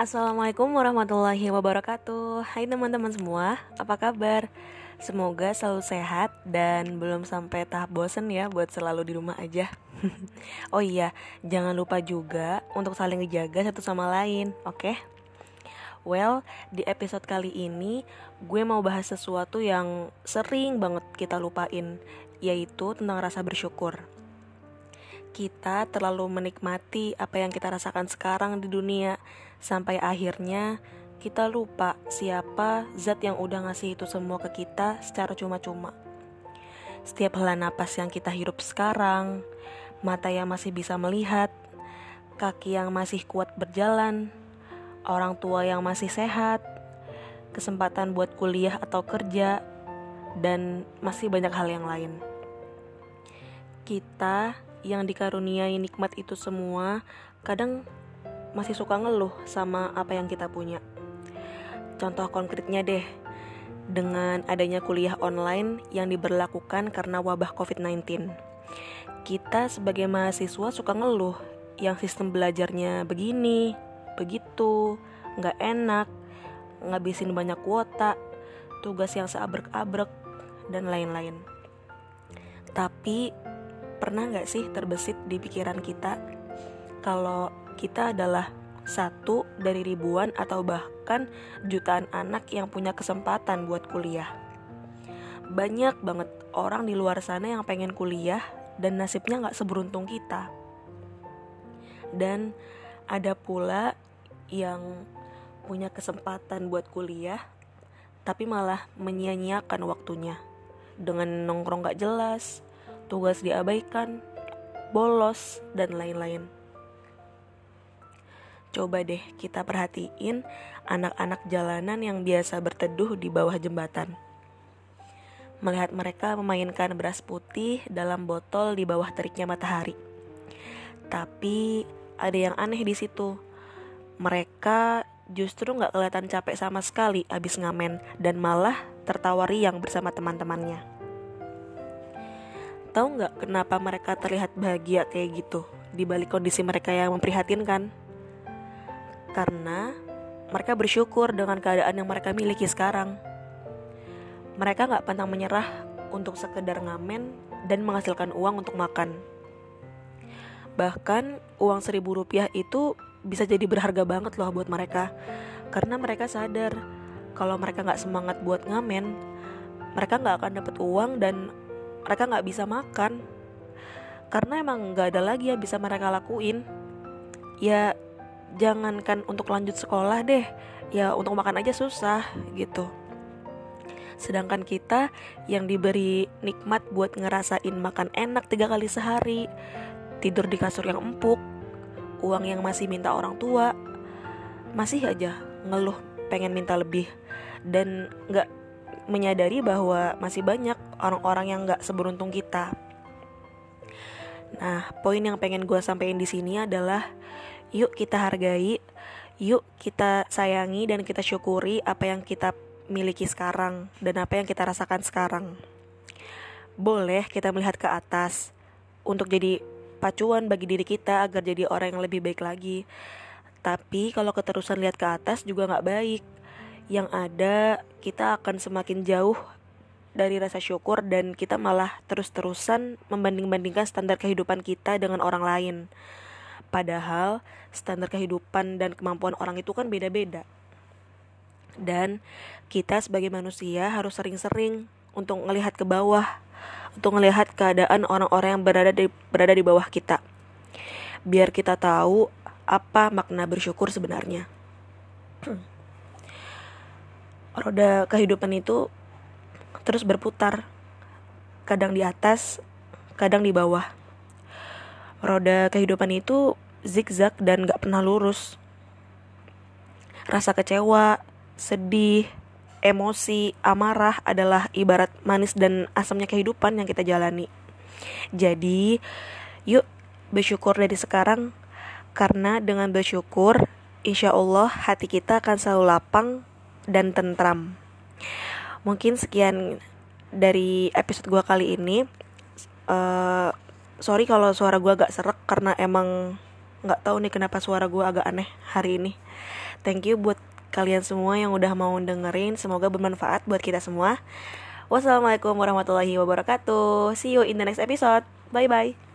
Assalamualaikum warahmatullahi wabarakatuh Hai teman-teman semua, apa kabar? Semoga selalu sehat dan belum sampai tahap bosen ya buat selalu di rumah aja Oh iya, jangan lupa juga untuk saling ngejaga satu sama lain, oke? Okay? Well, di episode kali ini gue mau bahas sesuatu yang sering banget kita lupain Yaitu tentang rasa bersyukur kita terlalu menikmati apa yang kita rasakan sekarang di dunia sampai akhirnya kita lupa siapa zat yang udah ngasih itu semua ke kita secara cuma-cuma. Setiap hela napas yang kita hirup sekarang, mata yang masih bisa melihat, kaki yang masih kuat berjalan, orang tua yang masih sehat, kesempatan buat kuliah atau kerja, dan masih banyak hal yang lain. Kita yang dikaruniai nikmat itu semua kadang masih suka ngeluh sama apa yang kita punya. Contoh konkretnya deh, dengan adanya kuliah online yang diberlakukan karena wabah COVID-19. Kita sebagai mahasiswa suka ngeluh yang sistem belajarnya begini, begitu, nggak enak, ngabisin banyak kuota, tugas yang seabrek-abrek, dan lain-lain. Tapi pernah nggak sih terbesit di pikiran kita kalau kita adalah satu dari ribuan atau bahkan jutaan anak yang punya kesempatan buat kuliah. Banyak banget orang di luar sana yang pengen kuliah dan nasibnya nggak seberuntung kita. Dan ada pula yang punya kesempatan buat kuliah tapi malah menyia-nyiakan waktunya dengan nongkrong gak jelas, tugas diabaikan, bolos, dan lain-lain. Coba deh kita perhatiin anak-anak jalanan yang biasa berteduh di bawah jembatan. Melihat mereka memainkan beras putih dalam botol di bawah teriknya matahari. Tapi ada yang aneh di situ. Mereka justru nggak kelihatan capek sama sekali abis ngamen dan malah tertawa riang bersama teman-temannya. Tahu nggak kenapa mereka terlihat bahagia kayak gitu di balik kondisi mereka yang memprihatinkan? Karena mereka bersyukur dengan keadaan yang mereka miliki sekarang. Mereka nggak pantang menyerah untuk sekedar ngamen dan menghasilkan uang untuk makan. Bahkan uang seribu rupiah itu bisa jadi berharga banget loh buat mereka. Karena mereka sadar kalau mereka nggak semangat buat ngamen, mereka nggak akan dapat uang dan mereka nggak bisa makan. Karena emang nggak ada lagi yang bisa mereka lakuin. Ya jangankan untuk lanjut sekolah deh. Ya untuk makan aja susah gitu. Sedangkan kita yang diberi nikmat buat ngerasain makan enak tiga kali sehari tidur di kasur yang empuk uang yang masih minta orang tua masih aja ngeluh pengen minta lebih. Dan nggak menyadari bahwa masih banyak orang-orang yang gak seberuntung kita. Nah, poin yang pengen gue sampaikan di sini adalah yuk kita hargai, yuk kita sayangi dan kita syukuri apa yang kita miliki sekarang dan apa yang kita rasakan sekarang. Boleh kita melihat ke atas untuk jadi pacuan bagi diri kita agar jadi orang yang lebih baik lagi. Tapi kalau keterusan lihat ke atas juga gak baik yang ada kita akan semakin jauh dari rasa syukur dan kita malah terus-terusan membanding-bandingkan standar kehidupan kita dengan orang lain. Padahal standar kehidupan dan kemampuan orang itu kan beda-beda. Dan kita sebagai manusia harus sering-sering untuk melihat ke bawah, untuk melihat keadaan orang-orang yang berada di berada di bawah kita. Biar kita tahu apa makna bersyukur sebenarnya. roda kehidupan itu terus berputar. Kadang di atas kadang di bawah. Roda kehidupan itu zigzag dan gak pernah lurus. Rasa kecewa sedih emosi amarah adalah ibarat manis dan asamnya kehidupan yang kita jalani. Jadi yuk bersyukur dari sekarang karena dengan bersyukur insya Allah hati kita akan selalu lapang dan tentram. Mungkin sekian dari episode gue kali ini. Uh, sorry kalau suara gue agak serak karena emang nggak tahu nih kenapa suara gue agak aneh hari ini. Thank you buat kalian semua yang udah mau dengerin. Semoga bermanfaat buat kita semua. Wassalamualaikum warahmatullahi wabarakatuh. See you in the next episode. Bye bye